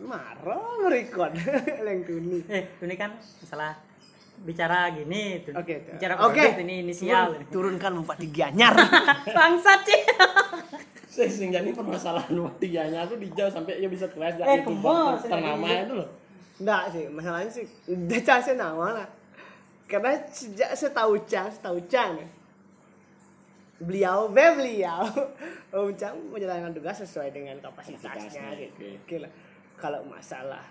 marah merekod leng tuni eh ini kan masalah bicara gini tuh. Oke, oke. bicara Oke. produk ini inisial. Turun- turunkan bupati Gianyar bangsat sih Saya jadi permasalahan tiganya aku dijauh sampai dia bisa kelas Eh, saya ternama itu loh. enggak sih masalahnya sih udah casnya nama lah. Karena sejak setahu Cang setahu Cang ya, beliau be beliau. Om Cang menjalankan tugas sesuai dengan kapasitasnya Kapasitasnya, gitu. oke. oke lah kalau masalah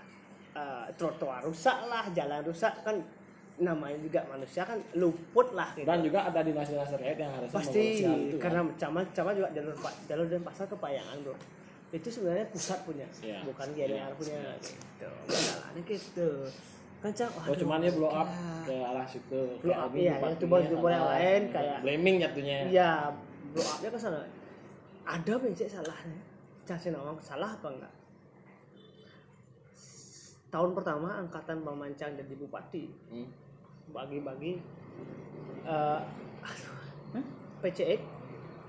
eh, trotoar rusak lah jalan rusak kan namanya juga manusia kan luput lah gitu. Dan juga ada dinas-dinas terkait yang harusnya pasti itu, kan. karena camat camat juga jalur jalur dan pasar kepayangan bro itu sebenarnya pusat punya Iya. bukan GDR Iya. punya gitu masalahnya gitu kan cang Oh cuman dia blow up ke arah situ. Blow up, ini iya, bupatinya youtuber-youtuber yang lain kayak- blaming jatuhnya. Iya, blow up-nya ke sana. Ada becek salahnya. Casin ngomong salah apa enggak? Tahun pertama angkatan Bang Mancang jadi bupati Hmm. bagi-bagi eh Hmm? PCX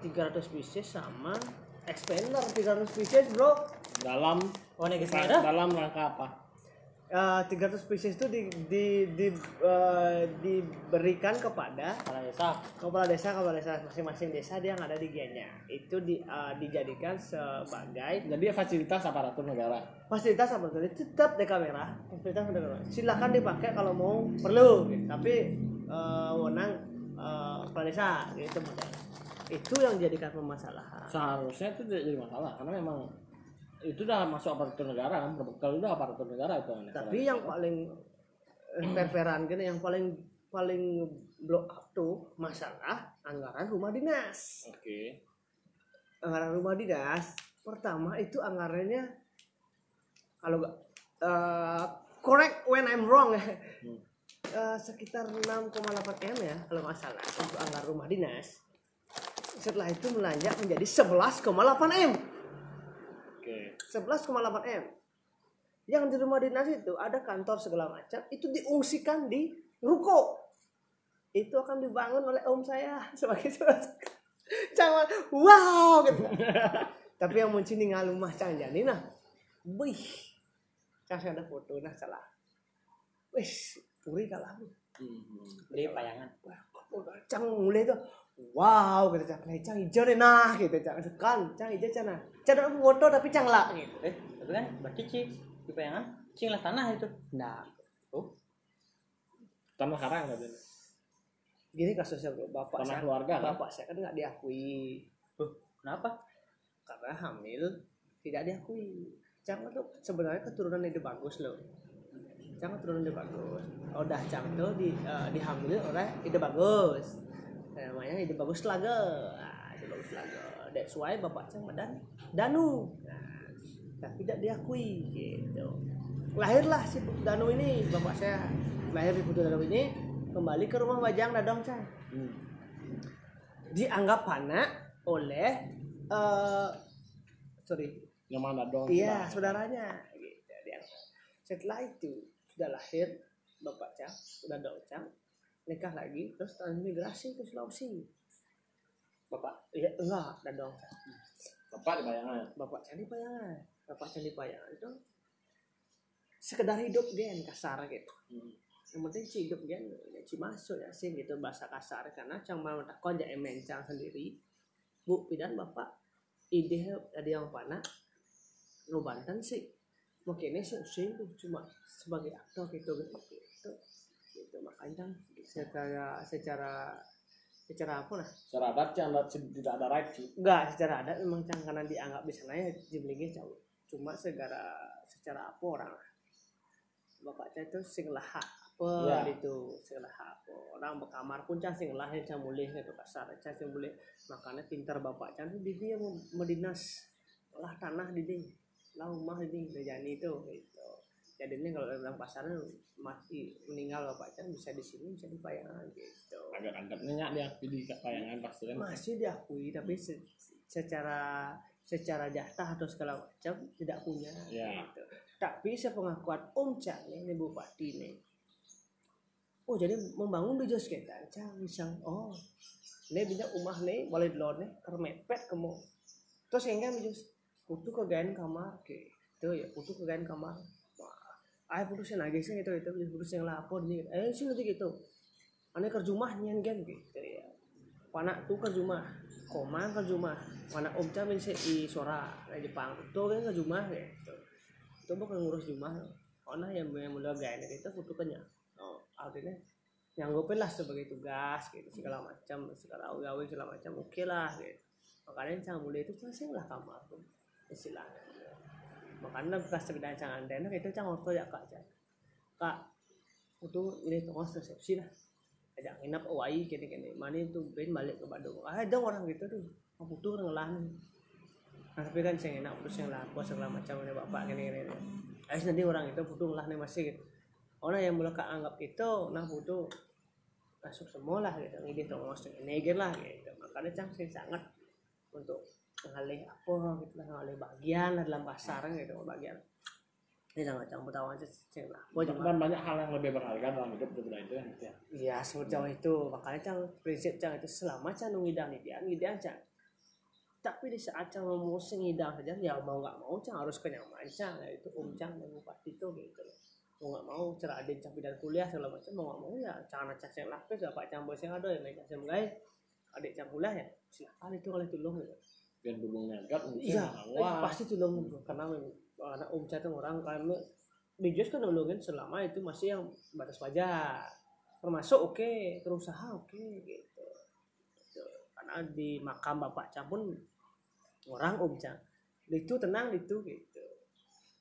300 pieces sama expander 300 pieces bro Dalam oh dalam rangka apa? Eh, 300 pieces itu di, di, di, eh, diberikan kepada kepala desa. kepala desa kepala desa masing-masing desa dia yang ada di Gianyar itu di, eh, dijadikan sebagai Jadi fasilitas aparatur negara. fasilitas apa tuh tetap di kamera. Fasilitas ada kamera. Silakan dipakai kalau mau perlu. Gitu. tapi eh, wewenang eh, kepala desa gitu itu yang dijadikan permasalahan Seharusnya itu tidak jadi masalah karena memang itu udah masuk aparatur negara kan berbekal udah aparatur negara itu tapi yang paling fair-fairan gini yang paling paling blow up tuh masalah anggaran rumah dinas. Oke. anggaran rumah dinas pertama itu anggarannya kalau nggak eh, correct when I'm wrong ya. Hmm. Eh, sekitar 6,8 m ya kalau nggak salah untuk anggaran rumah dinas. Setelah itu melonjak menjadi 11,8 m Oke. 11,8 m. Yang di rumah dinas itu ada kantor segala macam itu diungsikan di ruko. Itu akan dibangun oleh om saya sebagai jangan wow gitu. Tapi yang muncul nih ngalumah cang jani nah wih cang ada foto nah salah. Wih puri kalah. Hmm. di payangan cang mulai tuh wow gitu cang Lah, cang hijau deh nah gitu cang kan cang hijau cang nah. Cang ada foto tapi cang lah gitu. Eh tapi kan berarti cing di payangan cing lah tanah itu. Nah. Oh. Tanah karang kan gini kasusnya bapak Tanah saya keluarga, kan? bapak saya kan nggak diakui. Kenapa? Karena hamil tidak diakui. Cang tuh sebenarnya keturunan ide bagus loh. Cang keturunan ide bagus. Oh dah Cang tuh di eh, dihamili oleh ide bagus namanya ide bagus laga nah, ide bagus laga that's why bapak Cang dan Danu. Nah, tapi tidak diakui gitu. Lahirlah si Danu ini bapak saya. Lahir di Putu Danu ini kembali ke rumah Bajang Dadong Cang. Hmm. dianggap anak oleh eh sorry. Yang mana dong? iya saudaranya gitu setelah itu sudah lahir bapak cang sudah ada cang nikah lagi terus transmigrasi ke Sulawesi. Bapak? Iya enggak dadong Bapak di bayangan. bapak cang di Payangan. Bapak cang di Payangan itu sekedar hidup gen kasar gitu. Hmm. yang penting sih hidup gen ya ci masuk ya sih gitu bahasa kasar. Karena cang mau takon ya emen cang sendiri bu pidan bapak ide ada yang pana lu Banten sih. Mungkin ini sih cuma sebagai aktor gitu gitu gitu, gitu. makanya Cang, secara secara secara apa lah? Secara adat yang tidak ada right sih. enggak secara adat memang cang karena dianggap di sana ya jiblingi jauh. Cuma segara secara apa orang bapaknya itu sing lahak apa Ya. gitu sing lahak apa. Orang berkamar pun cang sing lahir cang boleh gitu kasar cang sing boleh makanya pintar bapak cang di dia mau medinas lah tanah di dia lah rumah di dia jadi itu gitu jadi ini kalau dalam pasaran masih meninggal bapak cang bisa di sini bisa di payangan gitu Agak-agak nyenyak dia di bayangan pasti kan. masih diakui tapi se- secara secara jatah atau segala macam tidak punya Ya. gitu. tapi sepengakuan Om nih bupati nih oh jadi membangun di Jos kita Cang misal oh ini bisa rumah nih boleh dulu nih kermepet kamu terus kan Jos kutu kegain kamar ke itu ya putu ke kain kamar Wah, ay putu sih nagih sih gitu. Itu putu sih lapor nih eh sih nanti gitu. Aneh kerja rumah nyen kan gitu ya. Panak tuh kerja rumah koma kerja rumah panak om camin sih di sora di Jepang. Itu kan kerja rumah gitu. Itu bukan ngurus rumah karena yang yang mulai gaya itu putu kenyang oh artinya nyanggupin lah sebagai tugas gitu. Segala macam segala gawe segala macam oke lah gitu. Makanya cang mulai itu sih lah kamar tuh istilahnya makanya bekas sekedar cang antena itu cang waktu ya kak cang kak itu ini tengah resepsi lah. Ajak nginap awai gini mana itu ben balik ke Bandung. Ah, ada orang gitu tuh. Aku tuh ngelah nih. Nah, tapi kan saya enak terus yang laku segala macam ini bapak gini. Ais nanti orang itu butuh ngelah nih masih gitu. Orang yang mulai anggap itu nah butuh masuk semua lah gitu. Ini tuh ngos ini lah gitu. Makanya cang sangat untuk ngalih apa gitu lah ngalih bagian lah dalam pasar gitu bagian. Ini sangat campur tahu aja sih lah. Dan banyak hal yang lebih berharga dalam hidup daripada itu kan gitu ya? Iya seperti itu. Makanya cang prinsip cang itu selama cang ngidang ngidang ngidang cang. Tapi di saat cang mau ngidang saja ya mau nggak mau cang harus kenyaman cang. Ya itu om cang yang bupati itu gitu loh. Mau nggak mau cara ada cang pindah kuliah segala macam mau nggak mau ya cang cang yang lapis bapak cang bos yang ada yang naik cang mulai adik cang kuliah ya silakan itu kalau tolong gitu dan belum nyagat iya eh, pasti tolong karena memang anak om cang itu orang karena bijos kan nolongin selama itu masih yang batas wajar termasuk oke berusaha oke gitu. Gitu. karena di makam bapak cang pun orang om cang itu tenang itu gitu.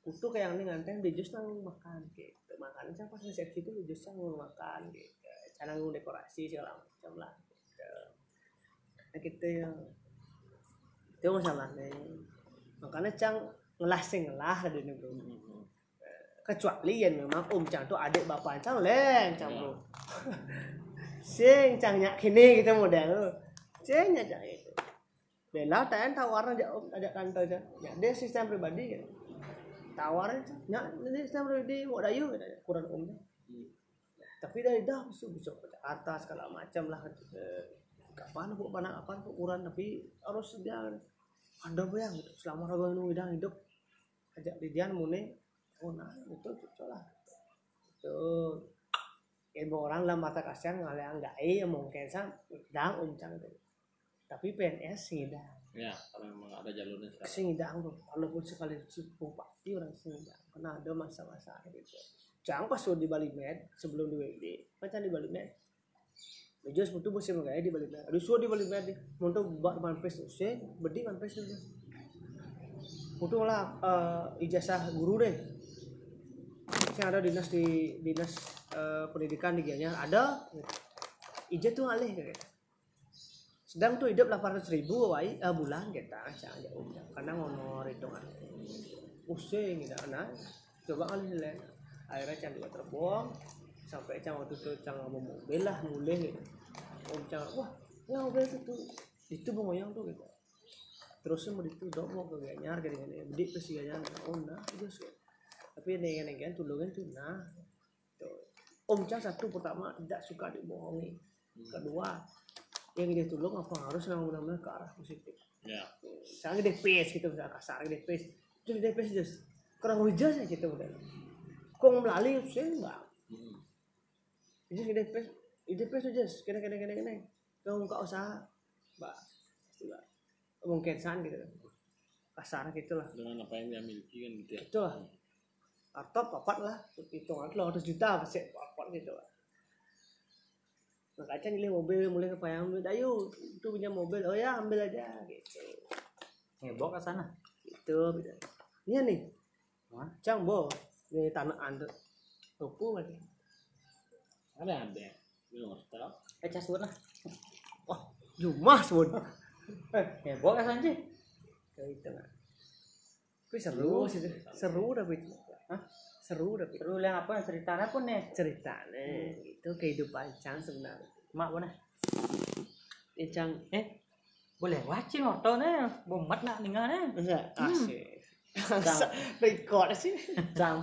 Kutu kayak ini nganteng di jus nang makan gitu. Makan cang pas resepsi itu di jus cang makan gitu. Cara nang dekorasi segala macam lah gitu. Nah gitu ya itu masalahnya. Makanya cang ngelah sing ngelah di ini. Bro kecuali yang memang om cang tuh adik bapak cang leng cang bro. Sing cang nyak kini gitu model. Sing nyak cang itu bela tayan tawaran aja om ada kantor aja ya dia sistem pribadi gitu tawaran cang nyak ini sistem pribadi mau dayu gitu kurang om. Tapi dari dah bisa bisa ke atas segala macam lah kapan mana kapan bu ukuran tapi harus dia ada bayang gitu selama ragu nu hidang hidup ajak didian mune oh nah itu cocok lah. Itu ilmu orang lah mata kasihan ngaliang enggak eh mungkin sang hidang uncang tuh tapi PNS ngidang ya karena memang ada jalurnya sekarang. Sing hidang tuh walaupun sekali bupati orang sing hidang karena ada masa-masa gitu. Jangan pas di Bali Med sebelum di WD macam di Bali Med Jos butuh musim kayak di Bali Med aduh sudah di Bali Med di untuk buat manpes tuh sih bedi manpes tuh butuh lah eh, ijazah guru deh yang ada dinas di dinas eh, pendidikan di Gianyar ada. Ijazah tuh alih gitu sedang tuh hidup 800 ribu wai eh, bulan kita aja om karena ngomong hitungan. Pusing gitu nah coba kali lihat akhirnya juga terbuang sampai cang waktu itu cang mau mobil lah mulai gitu. Om cang wah ya mobil itu tuh itu yang tuh gitu. Terusnya mau itu dok mau ke ganyar gini gini bedi ke si ganyar oh nah itu sih tapi ini yang yang tulungin tuh nah tuh om cang satu pertama tidak suka dibohongi. Kedua yang dia tulung apa harus yang benar-benar ke arah positif? Ya. Misalnya gede pace gitu misalnya kasar gede pace. Itu gede pace just kurang hujan gitu udah. Kok melalui sih enggak Hmm. itu gede pace gede pace aja kena kena kena kena. Kamu buka usaha mbak. Pasti mbak. Mungkin san gitu kasar gitu lah dengan apa yang dia miliki kan gitu ya? Itu lah atau papat lah. Hitungan lo 100 juta pasti papat gitu lah makanya nilai mobil mulai kepayang ambil ayo itu punya mobil. Oh ya ambil aja gitu. Heboh ke sana. itu gitu. ini nih. Hah? cang bo. Ini tanah anda tuku lagi ada ada tahu Eh cas lah. wah jumah sebut Heboh ke sana sih. kayak itu lah tapi seru sih seru tapi Hah? seru tapi Seru yang apa ceritanya pun nih. ceritanya itu kehidupan cang sebenarnya Mak mana? ini cang Eh, boleh wacing orto nih. Bomat nak tinggal nih. enggak asik Cang. record sih cang